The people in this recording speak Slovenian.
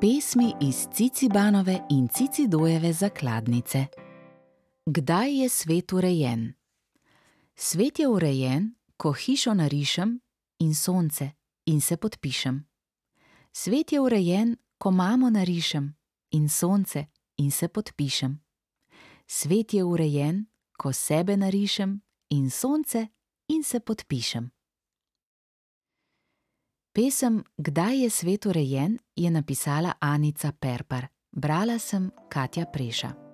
Pesmi iz Cicibanove in Cicidojeve zakladnice. Kdaj je svet urejen? Svet je urejen, ko hišo narišem in sonce in se podpišem. Svet je urejen, ko mamo narišem in sonce in se podpišem. Svet je urejen, ko sebe narišem in sonce in se podpišem. Pesem Kdaj je svet urejen je napisala Anica Perpar, brala sem Katja Preša.